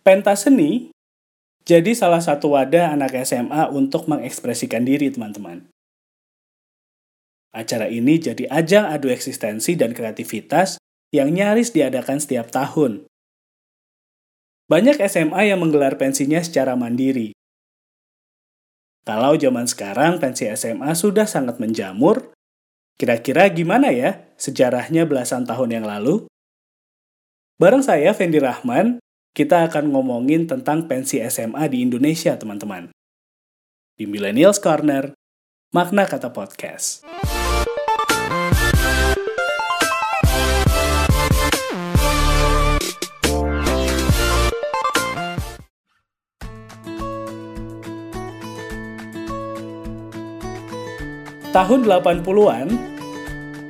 Pentas seni jadi salah satu wadah anak SMA untuk mengekspresikan diri, teman-teman. Acara ini jadi ajang adu eksistensi dan kreativitas yang nyaris diadakan setiap tahun. Banyak SMA yang menggelar pensinya secara mandiri. Kalau zaman sekarang pensi SMA sudah sangat menjamur, kira-kira gimana ya sejarahnya belasan tahun yang lalu? Bareng saya, Fendi Rahman, kita akan ngomongin tentang pensi SMA di Indonesia, teman-teman. Di Millennials Corner, makna kata podcast. Tahun 80-an,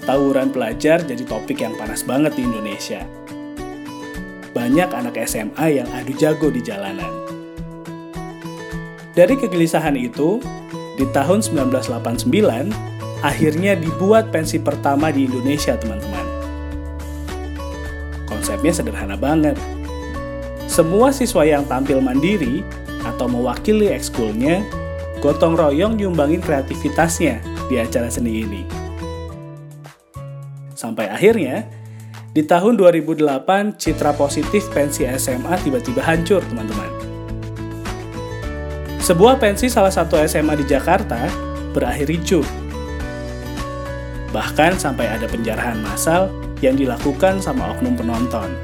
tawuran pelajar jadi topik yang panas banget di Indonesia. Banyak anak SMA yang adu jago di jalanan. Dari kegelisahan itu, di tahun 1989, akhirnya dibuat pensi pertama di Indonesia, teman-teman. Konsepnya sederhana banget. Semua siswa yang tampil mandiri atau mewakili ekskulnya gotong royong nyumbangin kreativitasnya di acara seni ini. Sampai akhirnya, di tahun 2008, citra positif pensi SMA tiba-tiba hancur, teman-teman. Sebuah pensi salah satu SMA di Jakarta berakhir ricuh. Bahkan sampai ada penjarahan massal yang dilakukan sama oknum penonton.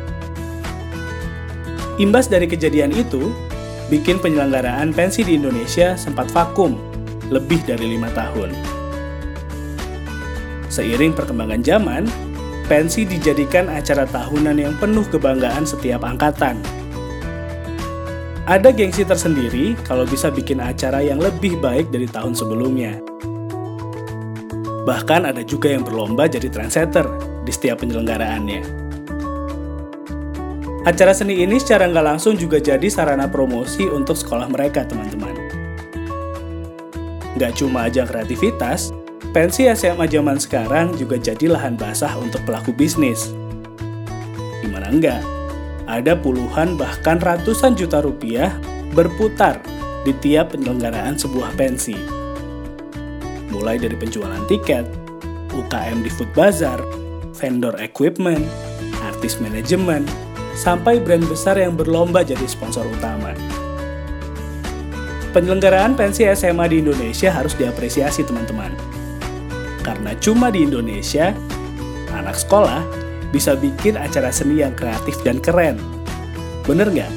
Imbas dari kejadian itu, bikin penyelenggaraan pensi di Indonesia sempat vakum lebih dari lima tahun. Seiring perkembangan zaman, pensi dijadikan acara tahunan yang penuh kebanggaan setiap angkatan. Ada gengsi tersendiri kalau bisa bikin acara yang lebih baik dari tahun sebelumnya. Bahkan ada juga yang berlomba jadi trendsetter di setiap penyelenggaraannya. Acara seni ini secara nggak langsung juga jadi sarana promosi untuk sekolah mereka, teman-teman. Nggak cuma ajang kreativitas, Pensi SMA zaman sekarang juga jadi lahan basah untuk pelaku bisnis. Gimana enggak? Ada puluhan bahkan ratusan juta rupiah berputar di tiap penyelenggaraan sebuah pensi. Mulai dari penjualan tiket, UKM di food bazar, vendor equipment, artis manajemen, sampai brand besar yang berlomba jadi sponsor utama. Penyelenggaraan pensi SMA di Indonesia harus diapresiasi teman-teman karena cuma di Indonesia, anak sekolah bisa bikin acara seni yang kreatif dan keren. Bener nggak?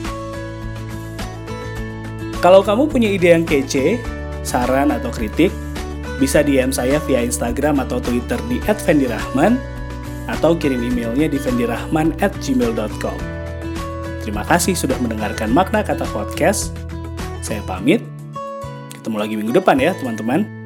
Kalau kamu punya ide yang kece, saran atau kritik, bisa DM saya via Instagram atau Twitter di @vendirahman atau kirim emailnya di vendirahman@gmail.com. Terima kasih sudah mendengarkan makna kata podcast. Saya pamit. Ketemu lagi minggu depan ya, teman-teman.